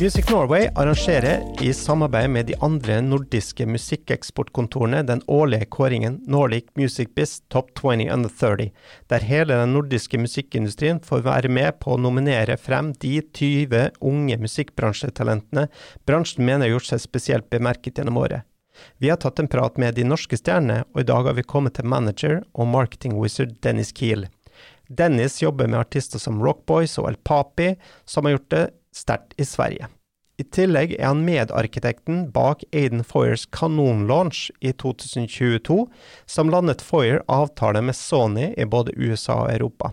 Music Norway arrangerer i samarbeid med de andre nordiske musikkeksportkontorene den årlige kåringen Nordic Music Biz Top 20 Under 30, der hele den nordiske musikkindustrien får være med på å nominere frem de 20 unge musikkbransjetalentene bransjen mener har gjort seg spesielt bemerket gjennom året. Vi har tatt en prat med de norske stjernene, og i dag har vi kommet til manager og marketing wizard Dennis Kiel. Dennis jobber med artister som Rockboys og El Papi, som har gjort det sterkt i Sverige. I tillegg er han medarkitekten bak Aiden Foyers kanonlaunch i 2022, som landet Foyer avtale med Sony i både USA og Europa.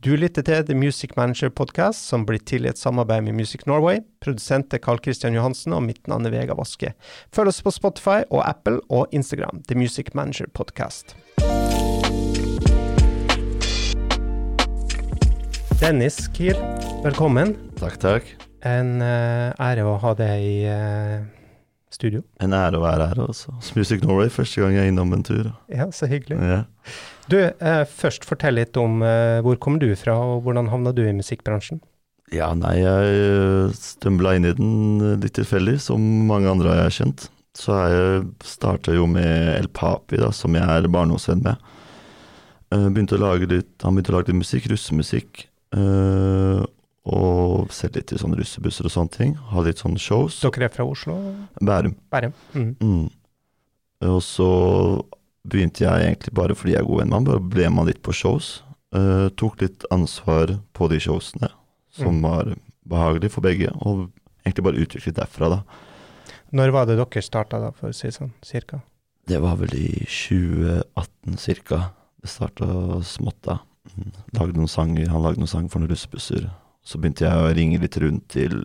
Du lytter til The Music Manager Podcast, som blir til i et samarbeid med Music Norway. Produsent er Carl Christian Johansen, og mitt navn er Vega Vaske. Følg oss på Spotify og Apple og Instagram, The Music Manager Podcast. Dennis Kiel, velkommen. Takk, takk. En uh, ære å ha deg i uh, studio. En ære å være her også. Music Norway, første gang jeg er innom en tur. Ja, så hyggelig. Ja. Du, uh, først fortell litt om hvor kommer du fra, og hvordan havna du i musikkbransjen? Ja, nei, jeg stømbla inn i den litt tilfeldig, som mange andre har jeg kjent. Så jeg starta jo med El Papi, da, som jeg er barndomsvenn med. Begynte å lage litt, han begynte å lage litt musikk, russemusikk. Og selge litt i sånne russebusser og sånne ting. Ha litt sånne shows. Dere er fra Oslo? Bærum. Bærum. Mm. Mm. Og så begynte jeg egentlig bare fordi jeg er god venn med ham, bare ble man litt på shows. Uh, tok litt ansvar på de showsene, som mm. var behagelig for begge, og egentlig bare utviklet derfra, da. Når var det dere starta, da, for å si sånn, cirka? Det var vel i 2018 cirka. Det starta smått da. Mm. Lagde noen sanger, han lagde noen sanger for noen russebusser. Så begynte jeg å ringe litt rundt til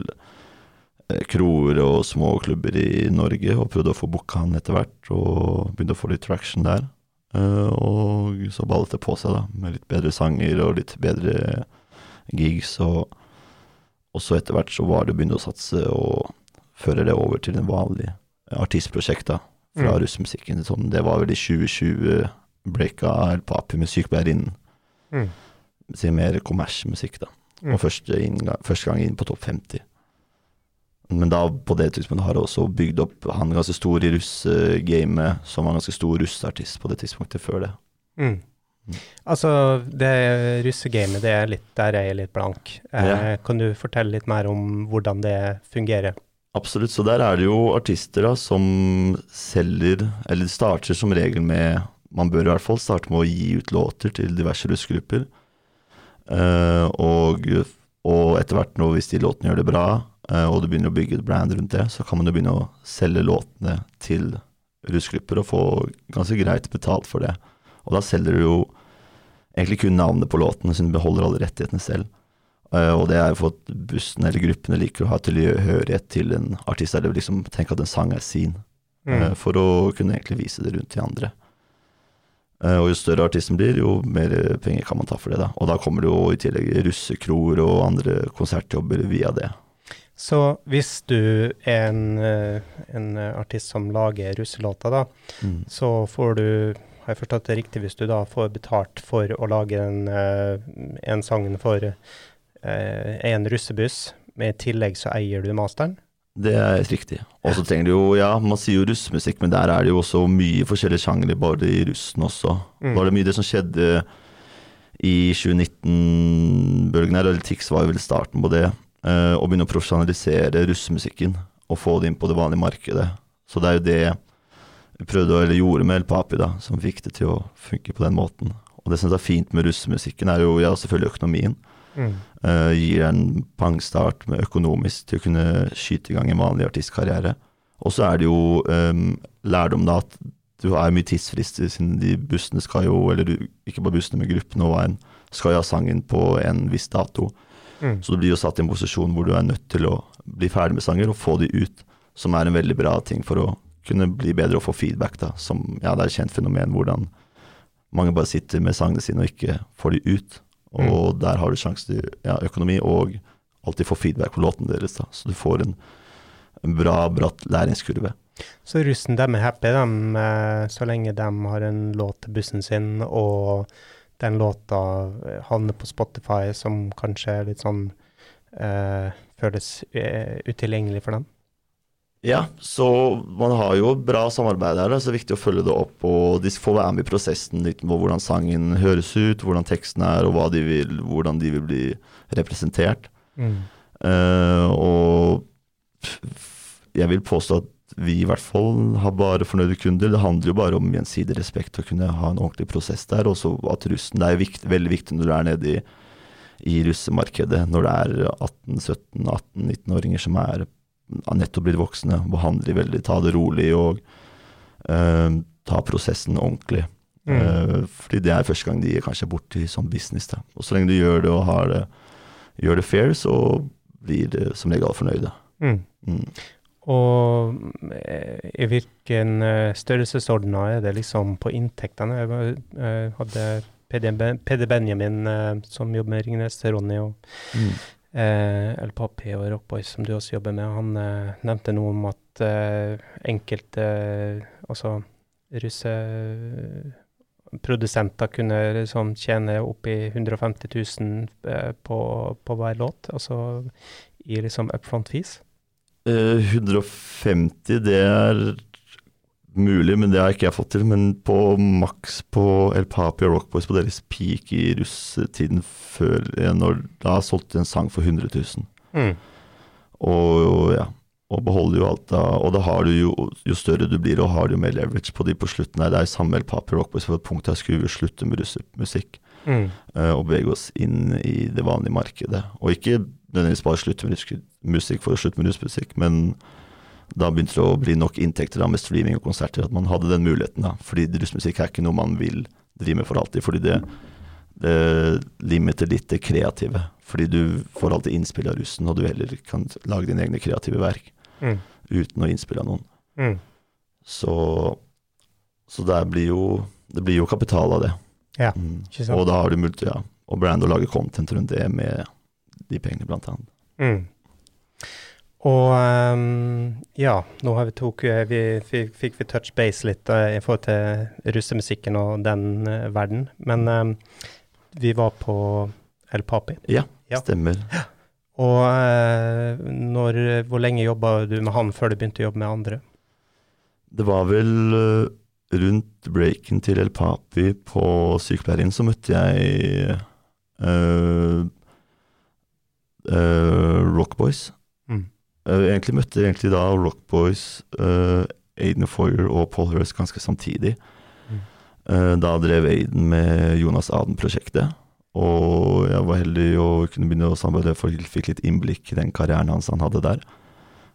eh, kroer og små klubber i Norge, og prøvde å få booka han etter hvert, og begynte å få litt traction der. Uh, og så ballet det på seg, da, med litt bedre sanger og litt bedre gigs. Og, og så etter hvert så var det å begynne å satse og føre det over til en vanlig artistprosjekt, da, fra mm. russmusikken. Sånn, det var vel i 2020 breaka El Papi med Sykepleierinnen. Mm. Mer kommersmusikk, da. Mm. Og første, inngang, første, gang inn på topp 50. Men da, på det tidspunktet, har jeg også bygd opp Han ganske stor i russegamet, som var ganske stor russeartist på det tidspunktet før det. Mm. Mm. Altså, det russegamet, det er litt der jeg er litt blank. Eh, ja. Kan du fortelle litt mer om hvordan det fungerer? Absolutt. Så der er det jo artister da, som selger, eller starter som regel med Man bør i hvert fall starte med å gi ut låter til diverse russegrupper. Uh, og, og, etter hvert, nå, hvis de låtene gjør det bra, uh, og du begynner å bygge et brand rundt det, så kan man jo begynne å selge låtene til russegrupper og få ganske greit betalt for det. Og da selger du jo egentlig kun navnet på låtene, siden du beholder alle rettighetene selv. Uh, og det er jo for at bussen eller gruppene liker å ha tilhørighet til en artist, eller liksom tenke at en sang er sin, mm. for å kunne egentlig vise det rundt til andre. Eh, og jo større artisten blir, jo mer penger kan man ta for det. da. Og da kommer det jo i tillegg russekroer og andre konsertjobber via det. Så hvis du er en, eh, en artist som lager russelåter, da, mm. så får du har jeg forstått det riktig hvis du da får betalt for å lage en, eh, en sang for en russebuss, men i tillegg så eier du masteren? Det er riktig. Og så trenger du jo, ja, man sier jo russmusikk, men der er det jo også mye forskjellige sjangre, bare i russen også. Mm. Var det mye det som skjedde i 2019-bølgen her, eller Tix var jo vel starten på det, uh, å begynne å profesjonalisere russemusikken og få det inn på det vanlige markedet. Så det er jo det vi prøvde eller gjorde med El Papi, da, som fikk det til å funke på den måten. Og det som er fint med russemusikken, er jo ja, selvfølgelig økonomien. Mm. Uh, gir en pangstart med økonomisk til å kunne skyte i gang en vanlig artistkarriere. Og så er det jo um, lærdom da at du har mye tidsfrister, siden de bussene skal jo, eller du, ikke bare bussene, men gruppene og veien, skal jo ha sangen på en viss dato. Mm. Så du blir jo satt i en posisjon hvor du er nødt til å bli ferdig med sanger og få de ut, som er en veldig bra ting for å kunne bli bedre og få feedback, da. Som, ja, det er et kjent fenomen hvordan mange bare sitter med sangene sine og ikke får de ut. Og mm. der har du sjanse til ja, økonomi og alltid få feedback på låten deres. Da. Så du får en, en bra, bratt læringskurve. Så russen dem er happy, dem, eh, så lenge de har en låt til bussen sin, og den låta havner på Spotify, som kanskje er litt sånn eh, føles uh, utilgjengelig for dem? Ja, så man har jo bra samarbeid her. Så det er viktig å følge det opp. Og de får være med i prosessen litt med hvordan sangen høres ut, hvordan teksten er, og de vil, hvordan de vil bli representert. Mm. Uh, og jeg vil påstå at vi i hvert fall har bare fornøyde kunder. Det handler jo bare om gjensidig respekt å kunne ha en ordentlig prosess der. Og så at russen Det er viktig, veldig viktig når du er nede i, i russemarkedet, når det er 18-17-18-19-åringer som er har nettopp blitt voksne, behandle de veldig, ta det rolig og uh, ta prosessen ordentlig. Mm. Uh, fordi det er første gang de er kanskje borti sånn business. Da. Og så lenge du gjør det og har det, gjør det fair, så blir det som regel fornøyde. Mm. Mm. Og eh, i hvilken størrelsesorden er det liksom på inntektene? Jeg hadde PD Benjamin som jobber med Ringnes, Ronny og mm. Eh, El Papi og Rockboys, som du også jobber med, han eh, nevnte noe om at eh, enkelte altså russeprodusenter kunne liksom tjene oppi 150 000 eh, på, på, hver låt, altså i liksom upfront fees? 150, det er mulig, men det har ikke jeg fått til. Men på maks på El Papi og Rockboys på deres peak i russetiden før når Da solgte de en sang for 100 000. Mm. Og ja, og beholder jo alt da. Og da har du jo, jo større du blir, og har du jo mer leverage på de på slutten. her. Det er samme El Papi og Rockboys på et punkt der skulle vi slutte med russemusikk. Mm. Uh, og bevege oss inn i det vanlige markedet. Og ikke nødvendigvis bare slutte med musikk for å slutte med russmusikk, men da begynte det å bli nok inntekter da, med streaming og konserter, at man hadde den muligheten. da, Fordi russmusikk er ikke noe man vil drive med for alltid. Fordi det, det limiter litt det kreative. Fordi du får alltid innspill av russen, og du heller kan lage dine egne kreative verk mm. uten å innspille av noen. Mm. Så, så blir jo det blir jo kapital av det. Ja, mm. Og da har du multi, ja, og brand å lage content rundt det med de pengene, blant annet. Og um, ja, nå har vi tok, eh, vi, fikk, fikk vi touch base litt uh, i forhold til russemusikken og den uh, verden. Men um, vi var på El Papi. Ja, ja. stemmer. Og uh, når, hvor lenge jobba du med han før du begynte å jobbe med andre? Det var vel rundt breaken til El Papi på sykepleien så møtte jeg Rockboys. Uh, egentlig møtte egentlig da Rockboys, uh, Aiden Foyer og Paul Hurst ganske samtidig. Mm. Uh, da drev Aiden med Jonas Aden-prosjektet. Og jeg var heldig å kunne begynne å samarbeide, for jeg fikk litt innblikk i den karrieren hans han hadde der.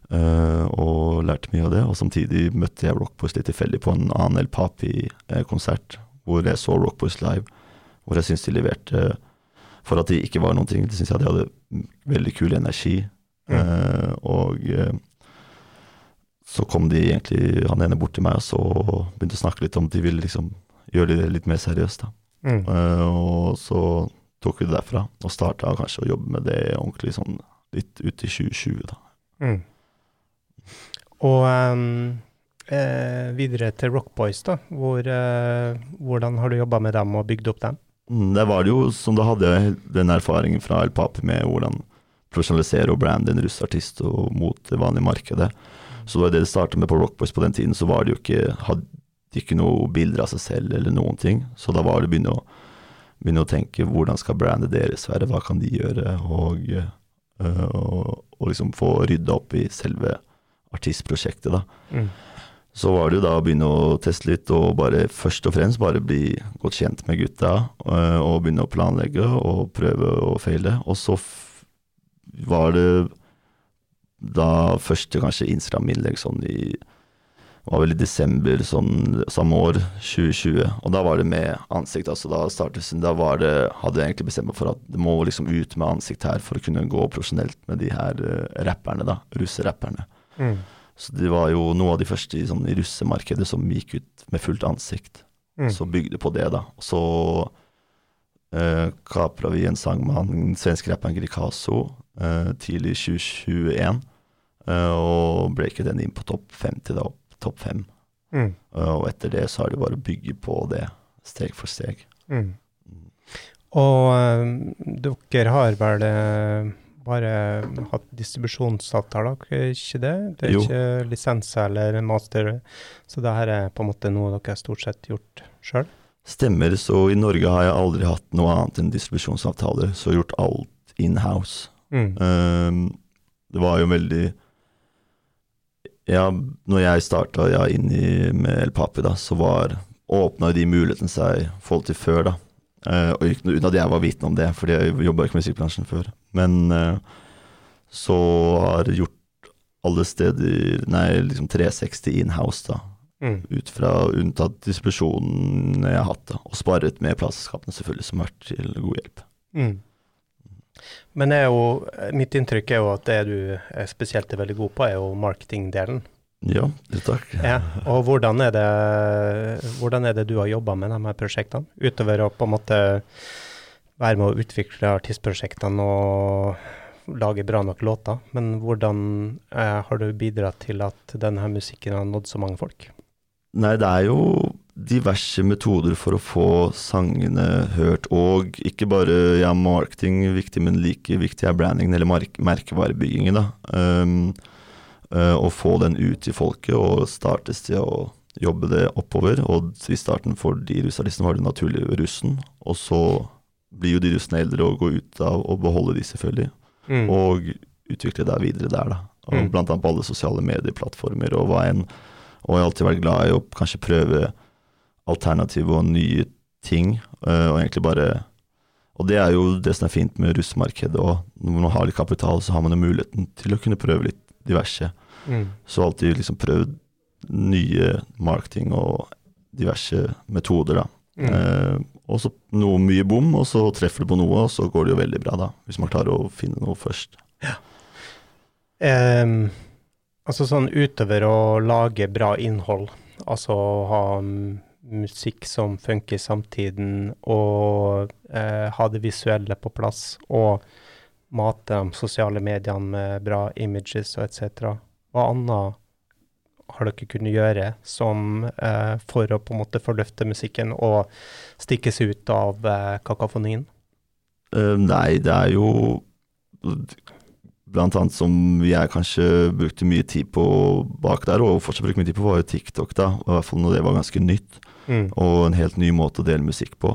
Uh, og lærte mye av det. Og samtidig møtte jeg Rockboys litt tilfeldig på en annen El Papi-konsert, hvor jeg så Rockboys live. Hvor jeg syns de leverte For at de ikke var noen ting, det syns jeg de hadde veldig kul energi. Uh, og uh, så kom de egentlig, han ene bort til meg og så begynte å snakke litt om de ville liksom gjøre det litt mer seriøst. da. Mm. Uh, og så tok vi det derfra, og starta kanskje å jobbe med det ordentlig sånn litt ut i 2020. da. Mm. Og um, eh, videre til Rockboys, da. Hvor, eh, hvordan har du jobba med dem og bygd opp dem? Mm, det var det jo som da hadde jeg den erfaringen fra El Papi med hvordan profesjonalisere og brande en russartist mot det vanlige markedet. Så det var det det starta med på Rockboys på den tiden. Så var det jo ikke, hadde de ikke noe bilder av seg selv eller noen ting. Så da var det å begynne å, begynne å tenke hvordan skal brandet deres være, hva kan de gjøre, og, øh, og, og liksom få rydda opp i selve artistprosjektet, da. Mm. Så var det jo da å begynne å teste litt, og bare først og fremst bare bli godt kjent med gutta. Og, og begynne å planlegge og prøve og feile. Og så var det da første kanskje Instagram-innlegg sånn i var vel i desember sånn, samme år, 2020. Og da var det med ansikt. altså Da startet, da var det, hadde jeg egentlig bestemt meg for at det må liksom ut med ansikt her for å kunne gå profesjonelt med de her uh, rapperne, da. Russerapperne. Mm. Så det var jo noe av de første sånn, i russemarkedet som gikk ut med fullt ansikt. Mm. Så bygde på det, da. Så uh, kapra vi en sang med han svenske rapperen Grikaso uh, tidlig 2021. Uh, eh, og breaket den inn på topp 50, da, topp 5. Mm. Og etter det så har det bare å bygge på det, steg for steg. Mm. Mm. Og dere har vel bare hatt distribusjonsavtaler, er ikke det? Det er Jo. ikke lisenser eller master, så det her er på en måte noe dere har stort sett gjort sjøl? Stemmer, så i Norge har jeg aldri hatt noe annet enn distribusjonsavtaler, så gjort alt in-house. Mm. Um, det var jo veldig Ja, når jeg starta ja, inn i med El Papi, da, så var åpna de mulighetene seg forhold til før, da. Uh, og ikke noe uten at jeg var vitende om det, fordi jeg jobba ikke med musikkbransjen før. Men uh, så har jeg gjort alle steder Nei, liksom 360 in-house, da. Mm. Ut fra unntatt distribusjonen jeg har hatt. Og sparet med plateselskapene, selvfølgelig, som har vært til god hjelp. Mm. Men jo, mitt inntrykk er jo at det du er spesielt er veldig god på, er jo marketingdelen. Ja, takk. Ja. Og hvordan er det, hvordan er det du har jobba med de her prosjektene? Utover å på en måte være med å utvikle artistprosjektene og lage bra nok låter. Men hvordan eh, har du bidratt til at denne musikken har nådd så mange folk? Nei, det er jo diverse metoder for å få sangene hørt, og ikke bare ja, marketing viktig, men like viktig er brandingen, eller mark merkevarebyggingen, da. Um, uh, å få den ut til folket, og startes til å jobbe det oppover. Og i starten for de russartistene var det naturlig russen, og så blir jo de russene eldre og går ut av å beholde de, selvfølgelig, Mm. og utvikle det videre der, da. Og Mm. Blant annet på alle sosiale medieplattformer, og hva enn. Og jeg har alltid vært glad i å kanskje prøve alternative og nye ting, eh, og egentlig bare Og det er jo det som er fint med russemarkedet òg. Når man har litt kapital, så har man jo muligheten til å kunne prøve litt diverse. Mm. Så alltid liksom prøvd nye marketing og diverse metoder, da. Mm. Eh, og så noe mye bom, og så treffer du på noe, og så går det jo veldig bra, da. Hvis man klarer å finne noe først. Em, altså sånn utover å lage bra innhold, altså å ha musikk som funker i samtiden, og eh, ha det visuelle på plass, og mate de sosiale mediene med bra images og etc. Hva annet har dere kunnet gjøre som eh, for å på en måte forløfte musikken og stikkes ut av eh, kakofonien? Uh, nei, det er jo Blant annet som jeg kanskje brukte mye tid på bak der, og fortsatt bruker mye tid på, var jo TikTok, da. I hvert fall når det var ganske nytt, Mm. og en helt ny måte å dele musikk på.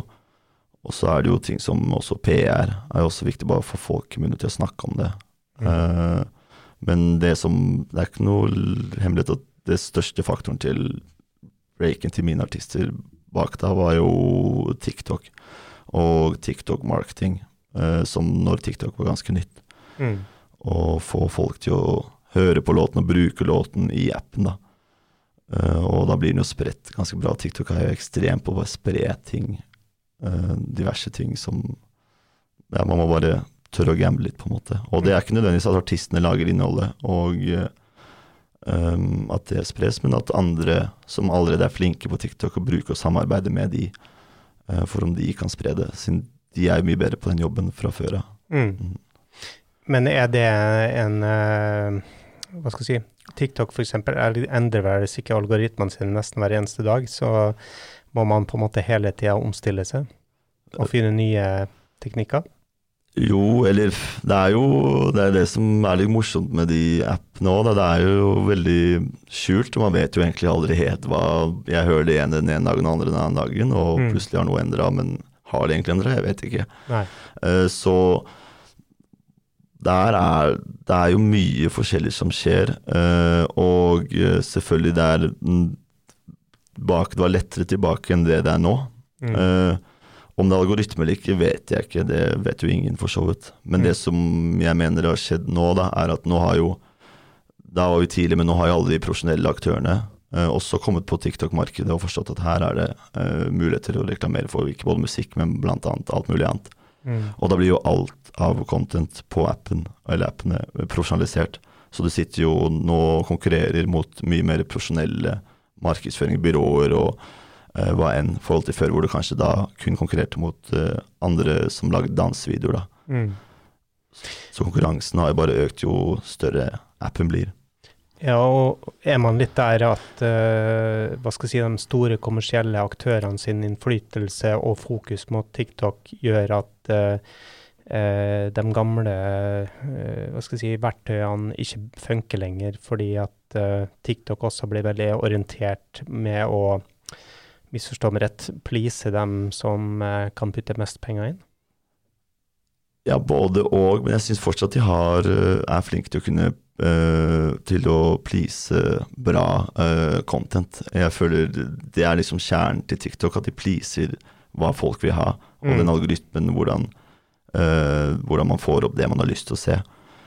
Og så er det jo ting som også PR er jo også viktig, bare for folk i munnen til å snakke om det. Mm. Uh, men det som Det er ikke noe hemmelighet at det største faktoren til breaken til mine artister bak da, var jo TikTok. Og TikTok-marketing, uh, som når TikTok var ganske nytt. Mm. Og få folk til å høre på låten og bruke låten i appen, da. Uh, og da blir den jo spredt ganske bra. TikTok er jo ekstremt på å bare spre ting. Uh, diverse ting som Ja, man må bare tørre å gamble litt, på en måte. Og det er ikke nødvendigvis at artistene lager innholdet, og uh, um, at det spres, men at andre som allerede er flinke på TikTok, og bruker og samarbeider med de, for om de kan spre det. Siden de er jo mye bedre på den jobben fra før av. Mm. Men er det en eh, Hva skal jeg si TikTok f.eks. endrer vel ikke algoritmene sine nesten hver eneste dag, så må man på en måte hele tida omstille seg og finne nye teknikker. Jo, eller det er jo det, er det som er litt morsomt med de appene òg. Det er jo veldig skjult, man vet jo egentlig aldri helt hva Jeg hører det ene den ene dagen og den andre den andre dagen, og Mm. plutselig har noe endra, men har det egentlig endra? Jeg vet ikke. Nei. Eh, Så der er det er jo mye forskjellig som skjer, eh, og eh, selvfølgelig det er mm, bak, Det var lettere tilbake enn det det er nå. Mm. Eh, om det er algoritme eller ikke, vet jeg ikke. Det vet jo ingen, for så vidt. Men Mm. det som jeg mener har skjedd nå, da, er at nå har jo Da var vi tidlig, men nå har jo alle de profesjonelle aktørene også kommet på TikTok-markedet og forstått at her er det muligheter å reklamere for ikke både musikk, men annet alt mulig annet. Mm. Og da blir jo alt av content på appen, eller appene profesjonalisert. Så du sitter jo nå og konkurrerer mot mye mer profesjonelle markedsføringsbyråer og eh, hva enn, i forhold til før, hvor du kanskje da kun konkurrerte mot eh, andre som lagde dansevideoer, da. Mm. Så konkurransen har jo bare økt jo større appen blir. Ja, og er man litt der at uh, hva skal jeg si, de store kommersielle aktørene sin innflytelse og fokus mot TikTok gjør at eh, eh, de gamle eh, hva skal jeg si, verktøyene ikke funker lenger, fordi at TikTok også blir veldig orientert med å, misforstå meg rett, please dem som kan putte mest penger inn? Ja, både og, men jeg syns fortsatt de har, er flinke til å kunne til å please bra uh, content. Jeg føler det er liksom kjernen til TikTok, at de pleaser hva folk vil ha. Og mm. den algoritmen, hvordan, uh, hvordan, man får opp det man har lyst til å se.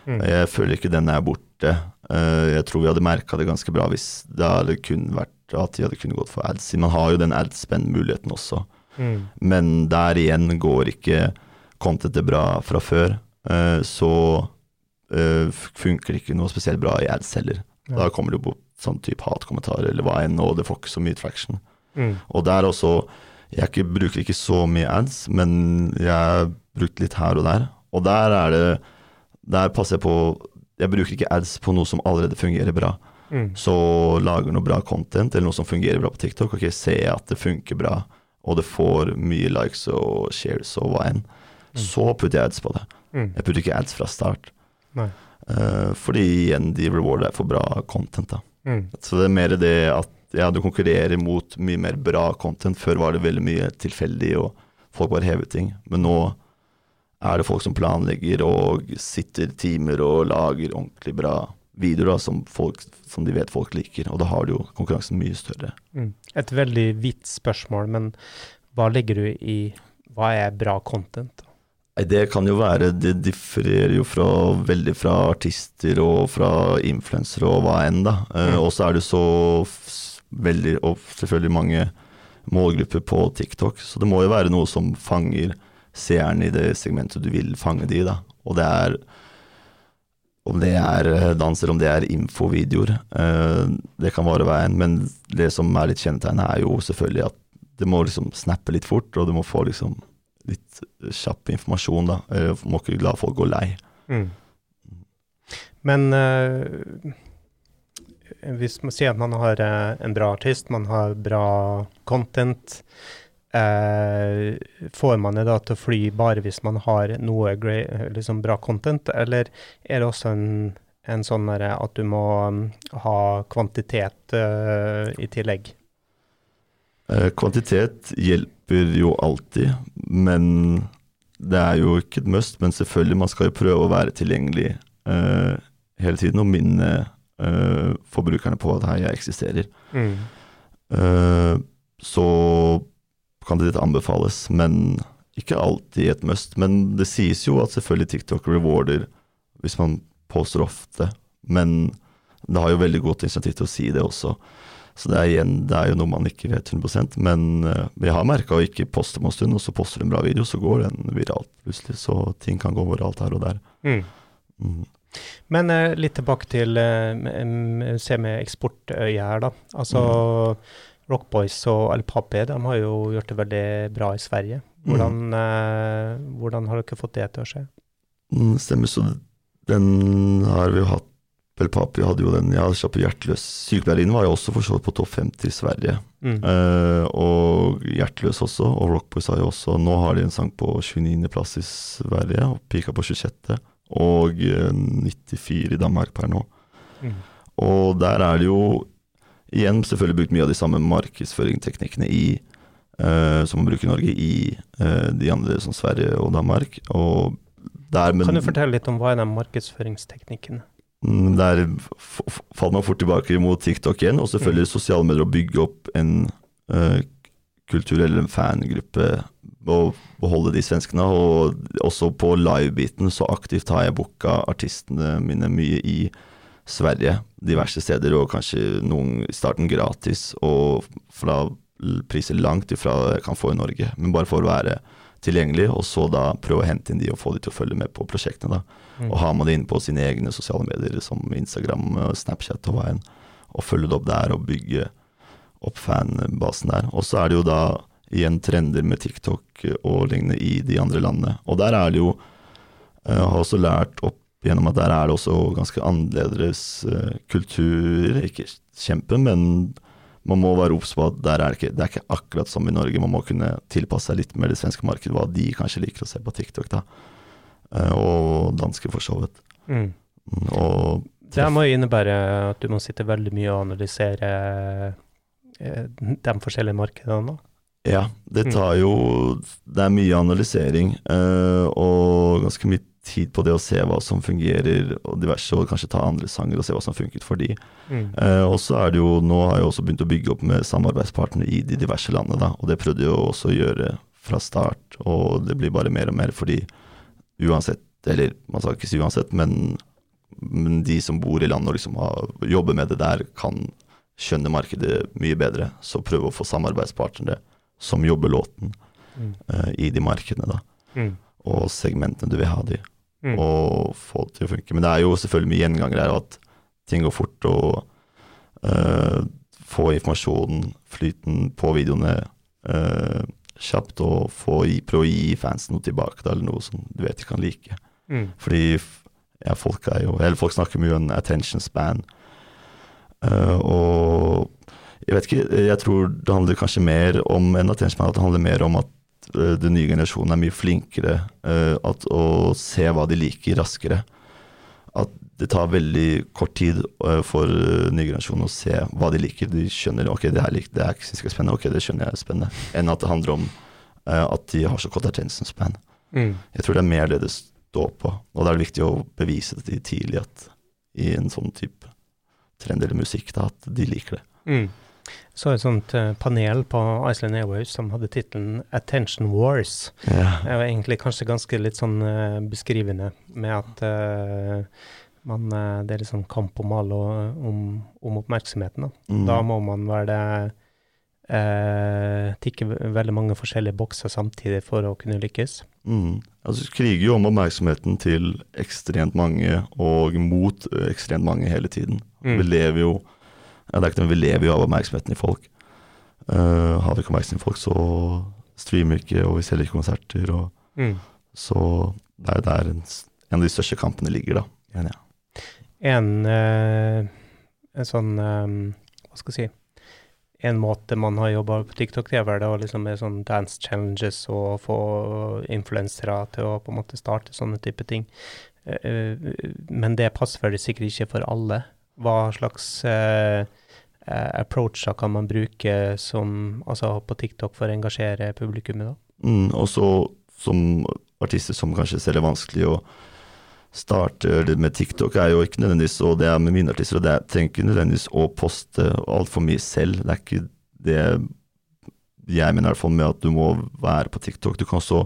Mm. Jeg føler ikke den er borte. jeg tror vi hadde merka det ganske bra hvis det hadde kun vært at de hadde kunnet gått for ads. Man har jo den ad-spend-muligheten også. Mm. Men der igjen går ikke contentet bra fra før, uh, så uh, funker det ikke noe spesielt bra i ads heller. Ja. Da kommer det jo på sånn type hatkommentarer eller hva enn, og det får ikke så mye traction. Mm. Og der også Jeg ikke, bruker ikke så mye ads, men jeg har brukt litt her og der. Og der er det Der passer jeg på Jeg bruker ikke ads på noe som allerede fungerer bra. Mm. Så lager noe bra content, eller noe som fungerer bra på TikTok, ok, ser jeg at det funker bra, og det får mye likes og shares og hva enn, Mm. Så putter jeg ads på det. Mm. Jeg putter ikke ads fra start. Uh, fordi igjen, de rewarder for bra content. da. Mm. Så det er mer det at ja, du konkurrerer mot mye mer bra content. Før var det veldig mye tilfeldig, og folk bare hever ting. Men nå er det folk som planlegger og sitter timer og lager ordentlig bra videoer da, som, folk, som de vet folk liker. Og da har du jo konkurransen mye større. Mm. Et veldig vidt spørsmål, men hva legger du i hva er bra content? Det kan jo være Det differerer jo fra, veldig fra artister og fra influensere og hva enn, da. Mm. Uh, og så er det så veldig, og selvfølgelig mange målgrupper på TikTok, så det må jo være noe som fanger seeren i det segmentet du vil fange de i. Og det er om det er danser, dans eller om det er infovideoer, eh, det kan være veien. Men det som er litt kjennetegnet, er jo selvfølgelig at det må liksom snappe litt fort, og du må få liksom litt kjapp informasjon, da. Du må ikke la folk gå lei. Mm. Men uh, hvis man sier at man har uh, en bra artist, man har bra content, eh, får man det da til å fly bare hvis man har noe liksom bra content, eller er det også en, en sånn at du må um, ha kvantitet i tillegg? kvantitet hjelper jo alltid, men det er jo ikke et must. Men selvfølgelig, man skal jo prøve å være tilgjengelig uh, hele tiden og minne uh, forbrukerne på at her jeg eksisterer. Mm. Uh, så kan det anbefales, men ikke alltid et must. Men det sies jo at selvfølgelig TikTok rewarder hvis man poster ofte, men det har jo veldig godt initiativ til å si det også. Så det er, igjen, det er jo noe man ikke vet 100% men jeg vi har merka å ikke poste på en stund, og så poster du en bra video, så går den viralt plutselig. Så ting kan gå overalt her og der. Mm. Mm. Men eh, litt tilbake til eh, se med eksportøye her, da. Altså mm. Rockboys og El Papi de har jo gjort det veldig bra i Sverige. Hvordan, uh, hvordan har dere fått det til å skje? Mm, stemmer, så den har vi jo hatt El Papi hadde jo den ja, kjappe hjerteløs. Sykepleierinnen var jo også for så vidt på topp 50 i Sverige. Mm. Eh, og Hjerteløs også, og Rockboys har jo også Nå har de en sang på 29.-plass i Sverige, og Pika på 26., og uh, eh, 94 i Danmark per nå. Mm. Og der er det jo igjen selvfølgelig brukt mye av de samme markedsføringsteknikkene i uh, som man bruker i Norge, i de andre som Sverige og Danmark. Og der, men, kan du fortelle litt om hva er de markedsføringsteknikkene? Mm, der faller man fort tilbake mot TikTok igjen, og selvfølgelig mm. sosiale medier å bygge opp en uh, kultur eller en fangruppe og beholde de svenskene. Og også på live-biten så aktivt har jeg booka artistene mine mye i Sverige, diverse steder, og kanskje noen i starten gratis, og fra priser langt ifra jeg kan få i Norge, men bare for å være tilgjengelig, og så da prøve å hente inn de og få de til å følge med på prosjektene. da. Mm. Og ha med det inne på sine egne sosiale medier som Instagram, Snapchat og hva enn, og følge det opp der og bygge opp fanbasen der. Og så er det jo da igjen trender med TikTok og lignende i de andre landene. Og der er det jo Jeg har også lært opp gjennom at der er det også ganske annerledes uh, kultur. Ikke kjempe, men man må være obs på at der er det, ikke, det er ikke akkurat som i Norge. Man må kunne tilpasse seg litt mer det svenske markedet, hva de kanskje liker å se på TikTok. da. eh, og danske for så vidt. Mm. Og Det må jo innebære at du må sitte veldig mye og analysere eh, de forskjellige markedene. da. Ja, det Mm. tar jo Det er mye analysering uh, og ganske mye tid på det å se hva som fungerer og diverse, og kanskje ta andre sanger og se hva som funket for de. Mm. Uh, og så er det jo, Nå har jeg også begynt å bygge opp med samarbeidspartnere i de diverse landene, da, og det prøvde jeg også å gjøre fra start, og det blir bare mer og mer fordi uansett, eller man skal ikke si uansett, men, men de som bor i landet og liksom har, jobber med det der, kan skjønne markedet mye bedre. Så prøve å få samarbeidspartnere som jobber låten Mm. uh, i de markedene, da, Mm. og segmentene du vil ha de Mm. og få det til å funke. Men det er jo selvfølgelig mye gjenganger her, at ting går fort, og uh, få informasjonen, flyten på videoene uh, kjapt, og få prøve å gi fansen noe tilbake, da, eller noe som du vet de kan like. Mm. Fordi ja, folk er jo Eller folk snakker mye om attention span. Og jeg vet ikke, jeg tror det handler kanskje mer om enn attention at det handler mer om at uh, den nye generasjonen er mye flinkere uh, at, å se hva de liker, raskere. At det tar veldig kort tid uh, for nye generasjonen å se hva de liker. De skjønner ok, det her lik, det er ikke spennende, ok, det skjønner jeg er spennende. Enn at det handler om at de har så kort attention span. Mm. Jeg tror det er mer det det står på, og da er det viktig å bevise det tidlig at i en sånn type trend eller musikk, da, at de liker det. Mm. Så et sånt eh, panel på Iceland Airways som hadde tittelen 'Attention Wars'. Ja. Det var egentlig kanskje ganske litt sånn eh, beskrivende, med at uh, man, det er litt sånn kamp om, alle, og- om, om oppmerksomheten. Da. Mm. da må man være eh, tikke veldig mange forskjellige bokser samtidig for å kunne lykkes. Mm. Altså, kriger jo om oppmerksomheten til ekstremt mange, og mot ekstremt mange hele tiden. Mm. Vi lever jo det er ikke noe, vi lever jo av oppmerksomheten i folk. Uh, har vi ikke oppmerksomhet i folk, så streamer vi ikke, og vi selger ikke konserter. Og, Mm. så det er der en, en av de største kampene ligger, da. mener ja. En, uh, en sånn eh, Hva skal jeg si En måte man har jobba på TikTok, det er vel å liksom med sånn dance challenges og få influensere til å på en måte starte sånne type ting. Uh, men det passer vel sikkert ikke for alle. Hva slags eh, eh, approacher kan man bruke som, altså på TikTok for å engasjere publikummet, da? Mm, og så som artister som kanskje selv er vanskelig å starte med TikTok, er jo ikke nødvendigvis, og det er med mine artister, og det er, trenger ikke nødvendigvis å poste altfor mye selv. Det er ikke det jeg mener i hvert fall med at du må være på TikTok. Du kan også,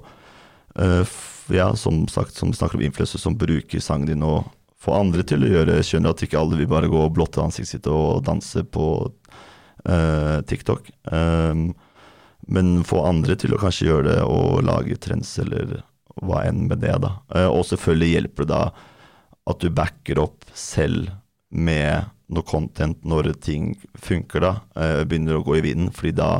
eh, ja, som sagt, som snakker om influensere som bruker sangen din og få andre til å gjøre, skjønner at ikke alle vil bare gå og blotte ansiktet sitt og danse på uh, TikTok. Um, men få andre til å kanskje gjøre det og lage trends eller hva enn med det, da. Uh, og selvfølgelig hjelper det da at du backer opp selv med noe content når ting funker, da. Uh, begynner å gå i vinden, fordi da,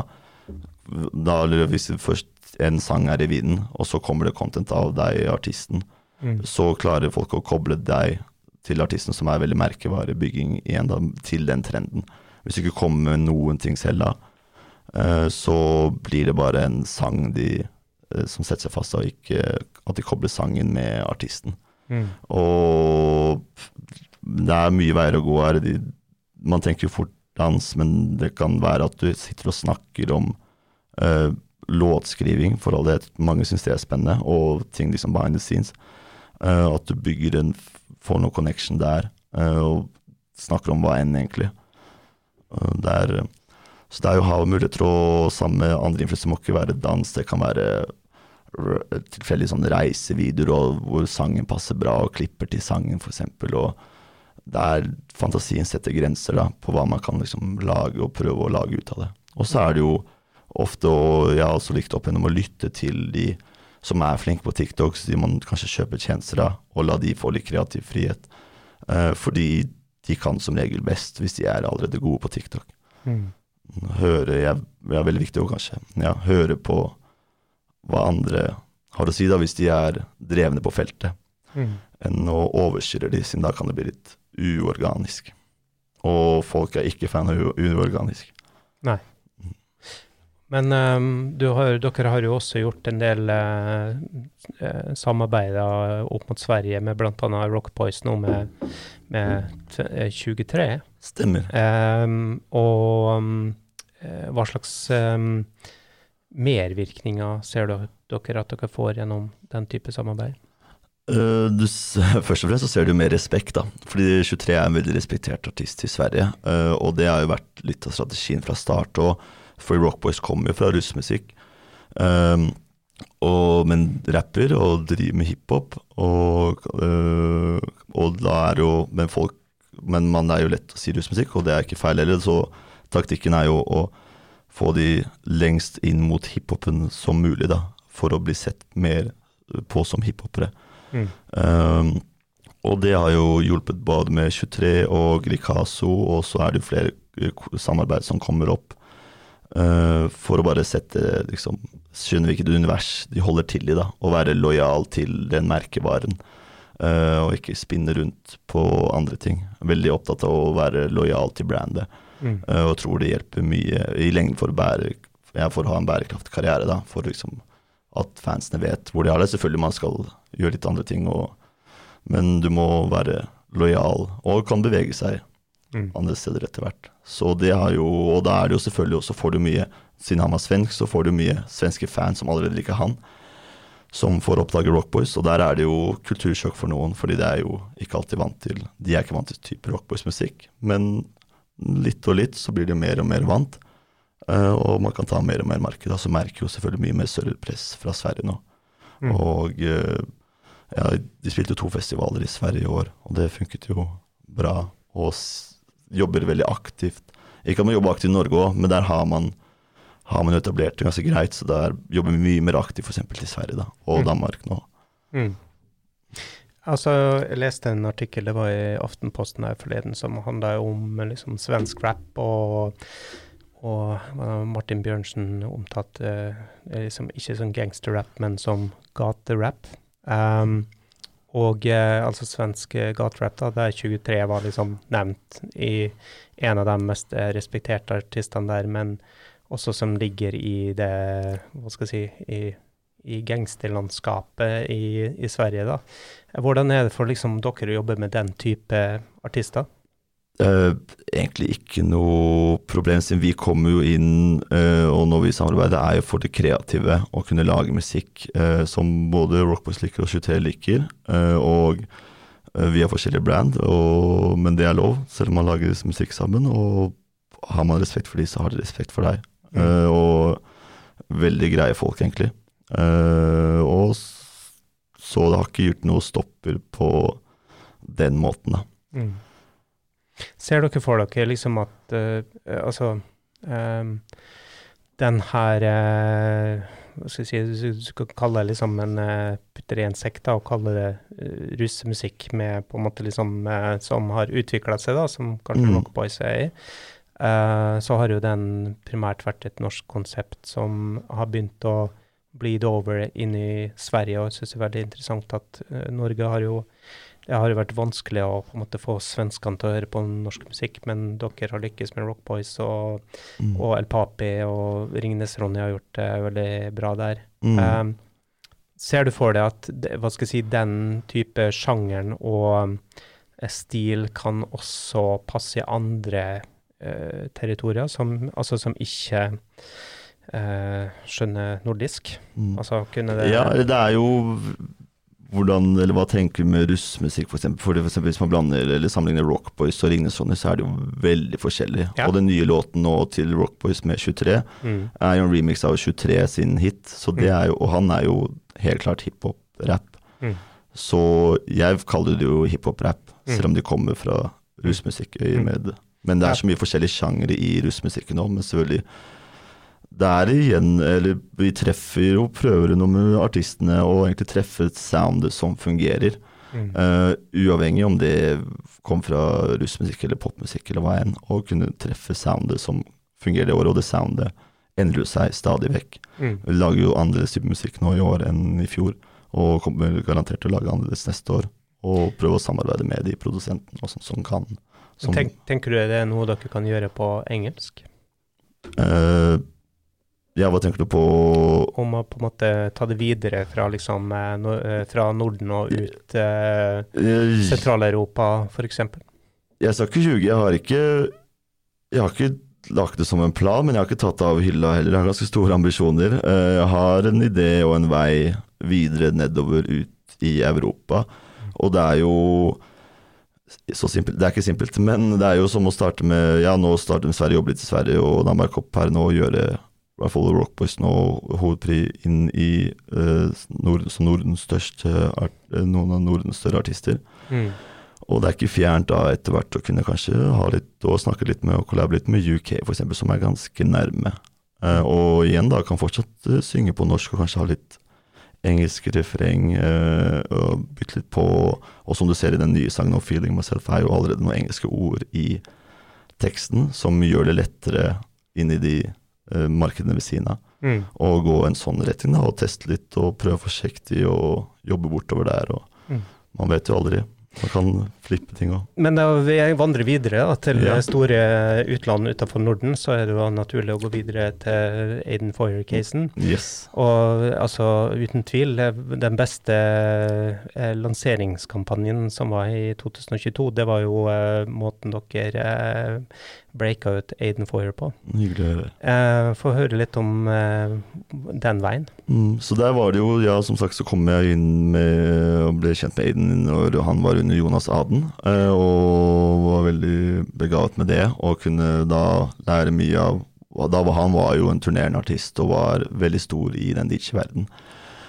da Hvis først en sang er i vinden, og så kommer det content av deg, artisten, Mm. så klarer folk å koble deg til artisten, som er veldig merkevarebygging igjen, da, til den trenden. Hvis du ikke kommer med noen ting selv da, eh, så blir det bare en sang de, eh, som setter seg fast, og ikke at de kobler sangen med artisten. Mm. Og det er mye veier å gå her. Man tenker jo fort dans, men det kan være at du sitter og snakker om uh, låtskriving, for all det mange syns det er spennende, og ting liksom behind the scenes. Uh, at du bygger en, får noe connection der, eh, og snakker om hva enn, egentlig. Eh, det er, så det er jo å ha muligheter å sammen med andre influensere, må ikke være dans, det kan være tilfeldige sånne reisevideoer hvor sangen passer bra, og klipper til sangen, f.eks. Og det er fantasien setter grenser da, på hva man kan liksom lage og prøve å lage ut av det. Og så er det jo ofte, og jeg har også likt opp gjennom å lytte til de som er flinke på TikTok, så de må kanskje kjøpe tjenester av, og la de få litt kreativ frihet. Uh, fordi de kan som regel best, hvis de er allerede gode på TikTok. Mm. Høre, jeg, er veldig viktig òg, kanskje, ja, høre på hva andre har å si, da, hvis de er drevne på feltet, Mm. enn å overstyre de, siden da kan det bli litt uorganisk. Og folk er ikke fan av uorganisk. uorganisk. Men um, har, dere har jo også gjort en del uh, uh, samarbeider opp mot Sverige med bl.a. Rock Boys nå med, med 23. Stemmer. Um, og um, hva slags mervirkninger ser dere at dere får gjennom den type samarbeid? Uh, du, først og fremst så ser du mer respekt, da. Fordi 23 er en veldig respektert artist i Sverige. Uh, og det har jo vært litt av strategien fra start. Og for Rock Boys kommer jo fra russmusikk. Um, men rapper og driver med hiphop. Og, uh, og da er jo Men folk Men man er jo lett å si russmusikk, og det er ikke feil heller. Så taktikken er jo å få de lengst inn mot hiphopen som mulig, da. For å bli sett mer på som hiphopere. Mm. Um, og det har jo hjulpet både med 23 og Gricaso, og så er det jo flere eh, samarbeid som kommer opp. Uh, for å bare sette liksom, Skjønne hvilket univers de holder til i, da. Og være lojal til den merkevaren. Uh, og ikke spinne rundt på andre ting. Veldig opptatt av å være lojal til brandet. Mm. Uh, og tror det hjelper mye i lengden for bære, for å ha en bærekraftig karriere. da, For liksom at fansene vet hvor de har det. Selvfølgelig man skal gjøre litt andre ting, og, men du må være lojal og kan bevege seg mm. andre steder etter hvert. Så det har jo, Og da er det jo selvfølgelig også, får du mye Siden han var svensk, så får du mye svenske fans som allerede liker han, som får oppdage Rockboys. Og der er det jo kultursjokk for noen, fordi det er jo ikke alltid vant til De er ikke vant til type Rockboys-musikk, men litt og litt så blir de mer og mer vant. Uh, og man kan ta mer og mer marked. Så merker jo selvfølgelig mye mer større press fra Sverige nå. Mm. Og uh, ja, de spilte to festivaler i Sverige i år, og det funket jo bra. Og jobber veldig aktivt. Ikke at man jobber aktivt i Norge òg, men der har man, har man etablert det ganske greit. Så der jobber vi mye mer aktivt f.eks. til Sverige da, og mm. Danmark nå. Mm. Altså, jeg leste en artikkel, det var i Aftenposten her forleden, som handla om liksom, svensk rap og og Martin Bjørnsen omtalte eh, liksom ikke som gangsterrap, men som gaterap. Um, og eh, altså svensk gaterap, da, der 23 var liksom nevnt i en av de mest eh, respekterte artistene der, men også som ligger i det Hva skal jeg si i, i gangsterlandskapet i, i, Sverige, da. Hvordan er det for liksom, dere å jobbe med den type artister? Uh, egentlig ikke noe problem, siden vi kommer jo inn, uh, og når vi samarbeider, er jo for det kreative. Å kunne lage musikk uh, som både Rockboys liker og 23 liker. og vi har forskjellige brand, og, men det er lov, selv om man lager musikk sammen. Og har man respekt for de, så har de respekt for deg. Mm. og veldig greie folk, egentlig. og så det har ikke gjort noe stopper på den måten, da. Mm. Ser dere for dere liksom at uh, Altså um, den her uh, hva skal jeg si, Du skal kalle det liksom en uh, putter i en sekk da, og kalle det uh, russemusikk med på en måte liksom som har utvikla seg, da, som kanskje mm. Rock Boys er i. så har jo den primært vært et norsk konsept som har begynt å bleed over inn i Sverige, og jeg syns det er veldig interessant at Norge har jo det har jo vært vanskelig å måte få svenskene til å høre på norsk musikk, men dere har lykkes med Rock Boys og, mm. og El Papi og Ringnes-Ronny har gjort det veldig bra der. Mm. Um, ser du for deg at hva skal jeg si, den type sjangeren og uh, stil kan også passe i andre uh, territorier, som, altså som ikke uh, skjønner nordisk? Mm. Altså kunne det Ja, det er jo hvordan, eller Hva tenker du med russmusikk, f.eks.? For, for eksempel, hvis man blander eller sammenligner Rockboys og Ringnes Ronny, så er det jo veldig forskjellig. Ja. Og den nye låten nå til Rockboys med 23 mm. er jo en remix av 23 sin hit, så det mm. er jo, og han er jo helt klart hiphop-rap. Mm. Så jeg kaller det jo hiphop-rap, mm. selv om de kommer fra russmusikk. Mm. Men det er så mye forskjellige sjangere i russmusikken nå, men selvfølgelig det er igjen Eller vi treffer jo prøver noe med artistene og egentlig treffe et sound som fungerer. Mm. Uh, uavhengig om det kom fra russmusikk eller popmusikk eller hva enn. Å kunne treffe soundet som fungerer det året, og det soundet endrer seg stadig vekk. Mm. Vi lager jo annerledes type musikk nå i år enn i fjor, og kommer garantert til å lage annerledes neste år. Og prøve å samarbeide med de produsentene som, som kan. Som, Tenk, tenker du det er noe dere kan gjøre på engelsk? Uh, Ja, hva tenker du på Om å på en måte ta det videre fra, liksom, eh, no, eh, fra Norden og ut eh, Eh, Sentral-Europa, f.eks. Jeg skal ikke ljuge, jeg har ikke Jeg har ikke lagt det som en plan, men jeg har ikke tatt det av hylla heller. Jeg har ganske store ambisjoner. Jeg har en idé og en vei videre nedover ut i Europa, og det er jo så simpelt, Det er ikke simpelt, men det er jo som å starte med Ja, nå starter Sverige, jobbe litt i Sverige, og Danmark opp her nå og gjøre i hvert fall Rockboys nå hovedpri inn i uh, nord, som Nordens største art, eh, noen av Nordens større artister. Mm. Og det er ikke fjernt da etter hvert å kunne kanskje ha litt og snakke litt med og kollabe litt med UK f.eks., som er ganske nærme. Uh, og igjen da kan fortsatt uh, synge på norsk og kanskje ha litt engelsk refreng og bytte litt på. Og som du ser i den nye sangen om 'Feeling Myself', er jo allerede noen engelske ord i teksten som gjør det lettere inn i de markedene ved siden av. Mm. Og gå en sånn retning da, og teste litt og prøve forsiktig og jobbe bortover der. Og Mm. Man vet jo aldri. Man kan flippe ting òg. Men da vi vandrer videre da, til Ja. store utland utenfor Norden, så er det jo naturlig å gå videre til Aiden Foyer-casen. Yes. Og altså, uten tvil, eh, den beste eh, lanseringskampanjen som var i 2022, det var jo eh, måten dere eh, breaka ut Aiden Foyer på. Hyggelig å høre. Eh, Få høre litt om eh, den veien. Mm, så der var det jo, ja som sagt så kom jeg inn med og ble kjent med Aiden når han var under Jonas Aden, eh, og var veldig begavet med det, og kunne da lære mye av da var Han var jo en turnerende artist og var veldig stor i den DJ-verden.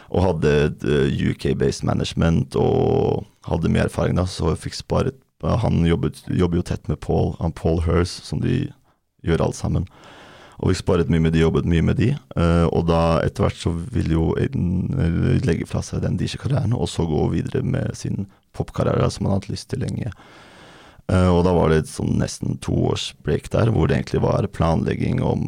Og hadde eh, UK-based management og hadde mye erfaring da, så jeg fikk sparet Han jobbet, jobber jo tett med Paul, han Paul Hurst, som de gjør alt sammen. Og vi sparet mye med de, jobbet mye med de. eh, og da etter hvert så vil jo Aiden eh, legge fra seg den DJ-karrieren, og så gå videre med sin popkarriere som han har hatt lyst til lenge. Eh, og da var det et sånn nesten to års break der, hvor det egentlig var planlegging om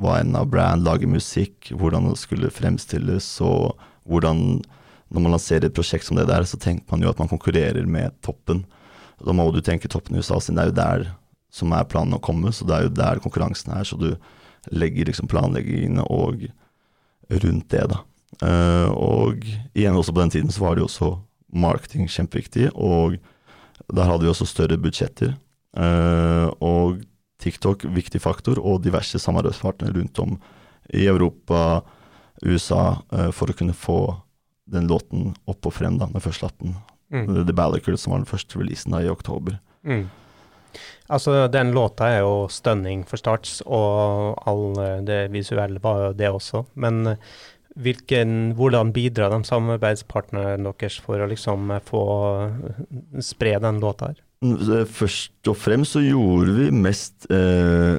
hva enn av brand, lage musikk, hvordan det skulle fremstilles, og hvordan Når man lanserer et prosjekt som det der, så tenker man jo at man konkurrerer med toppen. Da må du tenke toppen i USA, siden det er jo der som er planen å komme, så det er jo der konkurransen er. Så du legger liksom planleggingene og rundt det, da. Uh, og igjen også på den tiden så var det jo også marketing kjempeviktig, og der hadde vi også større budsjetter. Uh, og TikTok viktig faktor, og diverse samarbeidspartnere rundt om i Europa, USA, uh, for å kunne få den låten opp og frem da, med først 18. Mm. The Ballicle, som var den første releasen da i oktober. Mm. Altså, den låta er jo stunning for starts, og all eh, det visuelle var jo det også. Men eh, hvilken, hvordan bidrar de samarbeidspartnerne deres for å liksom eh, få spre den låta her? Mm, Først og fremst så gjorde vi mest eh,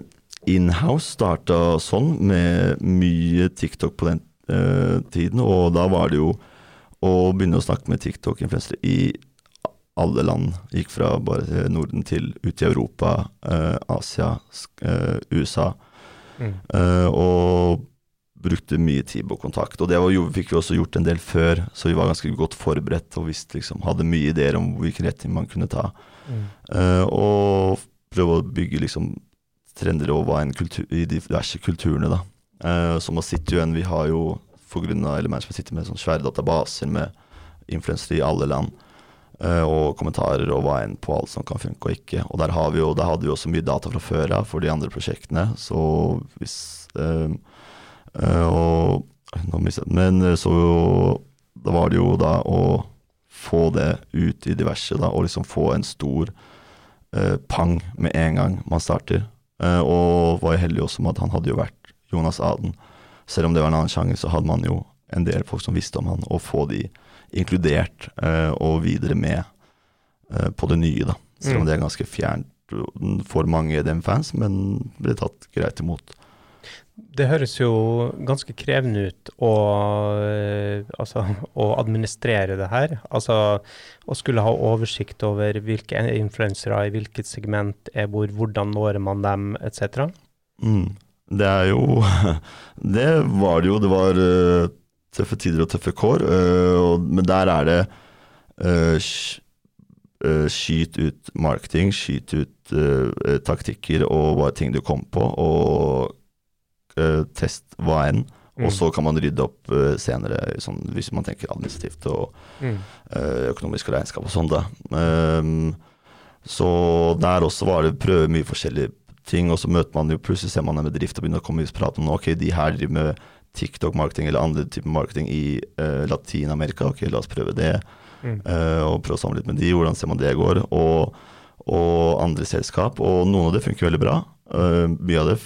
inhouse, starta sånn, med mye TikTok på den eh, tiden. Og da var det jo å begynne å snakke med TikTok-influensere i alle land. Gikk fra bare Norden til ut i Europa, eh, Asia, eh, USA. Mm. Eh, og brukte mye tid på kontakt. Og det var, jo- fikk vi også gjort en del før, så vi var ganske godt forberedt og visste, liksom, hadde mye ideer om hvilken retning man kunne ta. Mm. Eh, og prøve å bygge liksom trender og hva en kultur, i de diverse kulturene, da. Eh, som å sitte igjen, Vi har jo, for grunn av Element, som sitter med sånne svære databaser med influensere i alle land. eh, og kommentarer og hva enn på alt som kan funke og ikke. Og der, jo, der hadde vi også mye data fra før av for de andre prosjektene. Så hvis øh, øh, og. Men så da var det jo da å få det ut i diverse, da, og liksom få en stor øh, pang med en gang man starter. Og var jo heldig også med at han hadde jo vært Jonas Aden. Selv om det var en annen sjanger, så hadde man jo en del folk som visste om han, og få de inkludert uh, og videre med uh, på det nye, da. Selv om Mm. det er ganske fjernt for mange EDM-fans, men ble tatt greit imot. Det høres jo ganske krevende ut å, eh, altså, å administrere det her. Altså å skulle ha oversikt over hvilke influensere i hvilket segment er hvor, hvordan når man dem, etc. Mm. Det er jo Det var det jo. Det var uh, tøffe tider og tøffe kår, Uh, og, men der er det uh, Skyt ut marketing, skyt ut taktikker og hva ting du kom på, og test hva enn. Mm. Og så kan man rydde opp senere, sånn, hvis man tenker administrativt og Mm. økonomisk regnskap og sånn. Ehm, så der også var det prøve mye forskjellige ting, og så møter man jo plutselig ser man en bedrift og begynner å komme i prat om ok, de her driver med TikTok-marketing eller andre typer marketing i uh, Latin-Amerika, ok, la oss prøve det. Mm. Uh, og prøve å samle litt med de, hvordan ser man det går. Og, og andre selskap, og noen av det funker veldig bra. Uh, mye av det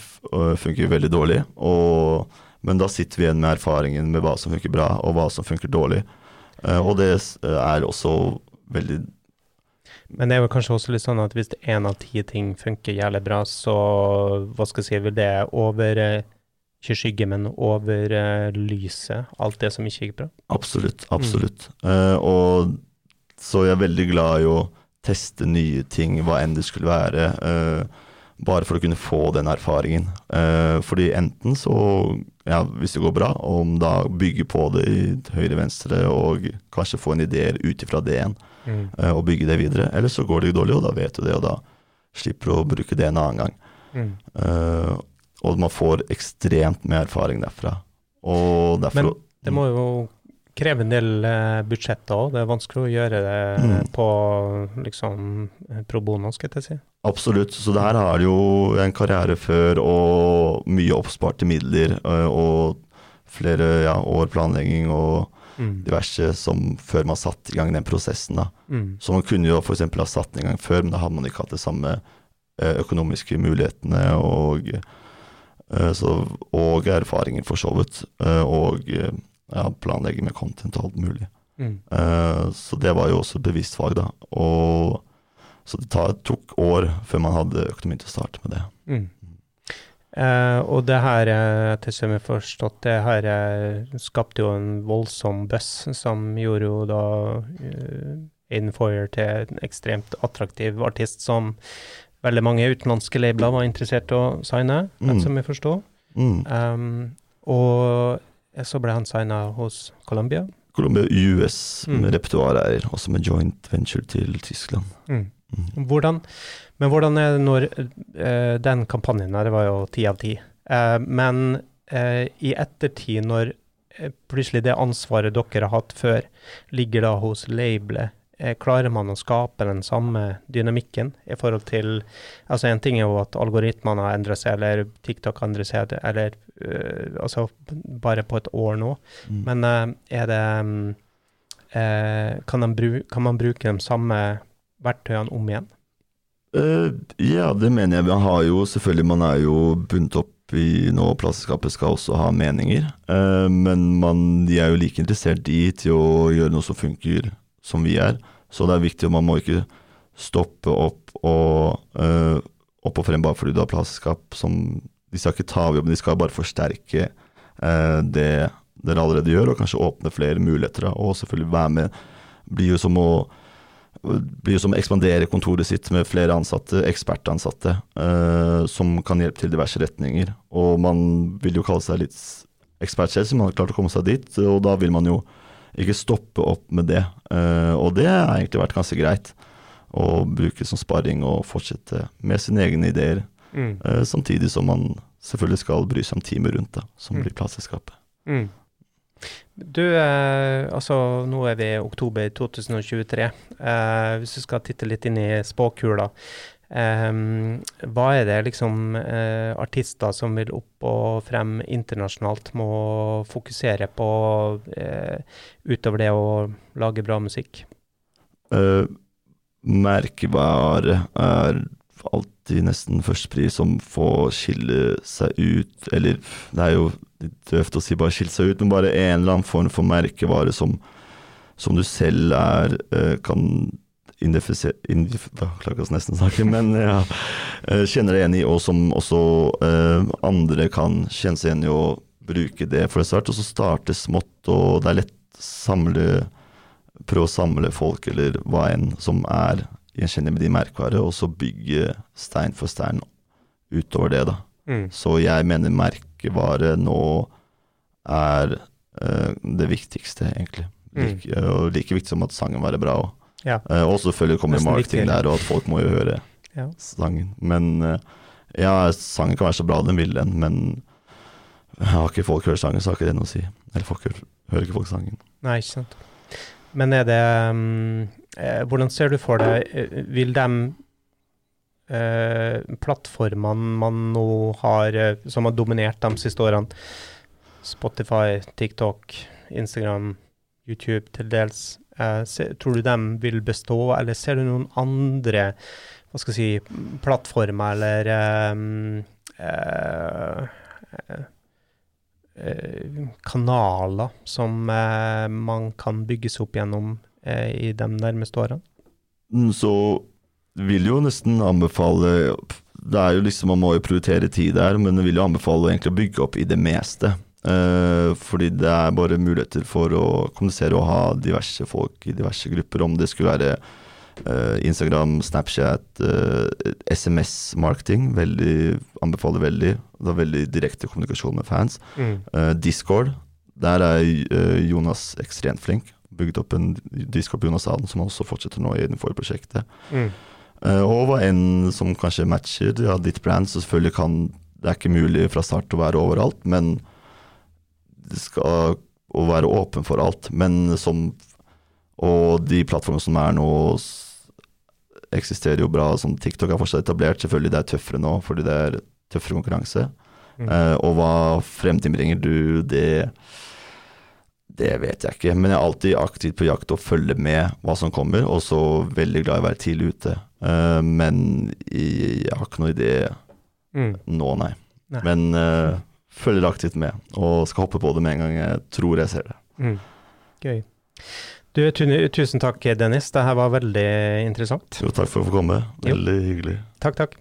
funker veldig dårlig. Og, men da sitter vi igjen med erfaringen med hva som funker bra, og hva som funker dårlig. Og det er også veldig Men det er jo kanskje også litt sånn at hvis én av ti ting funker jævlig bra, så hva skal jeg si, vil det over eh, Ikke skygge, men over eh, lyset alt det som ikke gikk bra? Absolutt, absolutt. Eh, og så jeg er veldig glad i å teste nye ting, hva enn det skulle være. Uh, bare for å kunne få den erfaringen. Uh, fordi enten så, ja, hvis det går bra, om da bygge på det i høyre-venstre og kanskje få en idé ut ifra det igjen, Mm. eh, og bygge det videre. Eller så går det jo dårlig, og da vet du det, og da slipper du å bruke det en annen gang. Mm. Uh, og man får ekstremt med erfaring derfra. Og derfor Men Det må jo kreve en del eh, budsjetter òg. Det er vanskelig å gjøre det Mm. på liksom pro bono, skal jeg si. Absolutt. Så det her har jo en karriere før og mye oppsparte midler og flere ja, år planlegging og Mm. diverse som før man satte i gang den prosessen. da. Mm. Så man kunne jo f.eks. ha satt den i gang før, men da hadde man ikke hatt de samme øh, økonomiske mulighetene og, så, og erfaringer for så vidt. øh, og ja, planlegging med content og alt mulig. Mm. Eh, så det var jo også et bevisst fag, da. Og, så det tok år før man hadde økonomi til å starte med det. Mm. Eh, og det her, eh, til som jeg forstått, det her eh, skapte jo en voldsom buzz, som gjorde jo da uh, Aiden Foyer til en ekstremt attraktiv artist som veldig mange utenlandske labler var interessert i å signe, Mm. som jeg forstår. Mm. Um, og så ble han signa hos Columbia. Colombia US Mm. med repertoareier, også med joint venture til Tyskland. Mm. Hvordan, men hvordan er det når uh, den kampanjen det var jo ti av ti, Uh, men uh, i ettertid, når plutselig det ansvaret dere har hatt før, ligger da hos labelet, klarer man å skape den samme dynamikken i forhold til Altså, en ting er jo at algoritmene har endret seg, eller TikTok har endret seg, eller altså bare på et år nå. Mm. Men er det um, kan, de kan man bruke de samme verktøyene om igjen? Uh, ja, det mener jeg. Man har jo selvfølgelig Man er jo bundet opp i nå plateselskapet skal også ha meninger, Uh, men man, de er jo like interessert i til å gjøre noe som funker som vi er. Så det er viktig, og man må ikke stoppe opp og uh, opp og frem bare fordi du har plateselskap som De skal ikke ta over jobben, de skal bare forsterke det dere allerede gjør, og kanskje åpne flere muligheter. Og selvfølgelig være med. Blir jo som å blir som å ekspandere kontoret sitt med flere ansatte, ekspertansatte, eh, som kan hjelpe til diverse retninger. Og man vil jo kalle seg litt ekspert selv, så man har klart å komme seg dit. Og da vil man jo ikke stoppe opp med det. Eh, og det har egentlig vært ganske greit. Å bruke som sparring og fortsette med sine egne ideer. Mm. Eh, samtidig som man selvfølgelig skal bry seg om teamet rundt, da, som Mm. blir plateselskapet. Mm. Du, eh, altså nå er vi i oktober 2023. Eh, hvis du skal titte litt inn i spåkula, eh, hva er det liksom eh, artister som vil opp og frem internasjonalt må fokusere på eh, utover det å lage bra musikk? Eh, merkevare er alltid nesten førstepris som får skille seg ut, eller det er jo døvt å si bare skilt seg ut, men bare en eller annen form for merkevare som, som du selv er eh, kan identifisere klarer nesten å snakke, men ja, eh, kjenner deg igjen i, og som også eh, andre kan kjenne seg igjen i å bruke det for det svært. og så starte smått, og det er lett samle prøve å samle folk, eller hva enn, som er gjenkjennelig med de merkevare, og så bygge stein for stein utover det, da. Mm. Så jeg mener merkevare nå er uh, det viktigste, egentlig. Like, og like viktig som at sangen var bra òg. Ja. og selvfølgelig kommer marketing der, og at folk må jo høre Ja. sangen. Men uh, ja, sangen kan være så bra den vil den, men Har ikke folk hørt sangen, så har ikke det noe å si. Eller folk hører, hører ikke folk sangen. Nei, ikke sant. Men er det um, eh, Hvordan ser du for deg eh, Vil de eh, plattformene man nå har, eh, som har dominert de siste årene, Spotify, TikTok, Instagram, YouTube til dels, eh, tror du de vil bestå, eller ser du noen andre hva skal jeg si, plattformer eller eh, kanaler som man kan bygges opp gjennom i de nærmeste årene? Mm, Så vil jo nesten anbefale Det er jo liksom Man må jo prioritere tid der, men jeg vil jo anbefale egentlig å bygge opp i det meste. Eh, fordi det er bare muligheter for å kommunisere og ha diverse folk i diverse grupper. Om det skulle være eh, Instagram, Snapchat, eh, SMS-marketing. Veldig, anbefaler veldig. Det er veldig direkte kommunikasjon med fans. Eh, Discord, der er eh, Jonas ekstremt flink. Bygd opp en Discord på Jonas Aden, som også fortsetter nå i det forrige prosjektet. Mm. Eh, hva enn som kanskje matcher ja, ditt brand, så selvfølgelig kan Det er ikke mulig fra start å være overalt, men det skal å være åpen for alt. Men som Og de plattformene som er nå, eksisterer jo bra. Som TikTok er fortsatt etablert. Selvfølgelig det er tøffere nå, fordi det er tøffere konkurranse. Mm. Eh, og hva fremtiden bringer du, det det vet jeg ikke, men jeg er alltid aktivt på jakt og følger med hva som kommer, og så veldig glad i å være tidlig ute. Eh, men jeg, har ikke noe idé Mm. nå, nei. Nei. Men uh, følger aktivt med, og skal hoppe på det med en gang jeg tror jeg ser det. Mm. Gøy. Du, tusen takk, Dennis. Det her var veldig interessant. Jo, takk for å få komme. Jo. Veldig hyggelig. Takk, takk.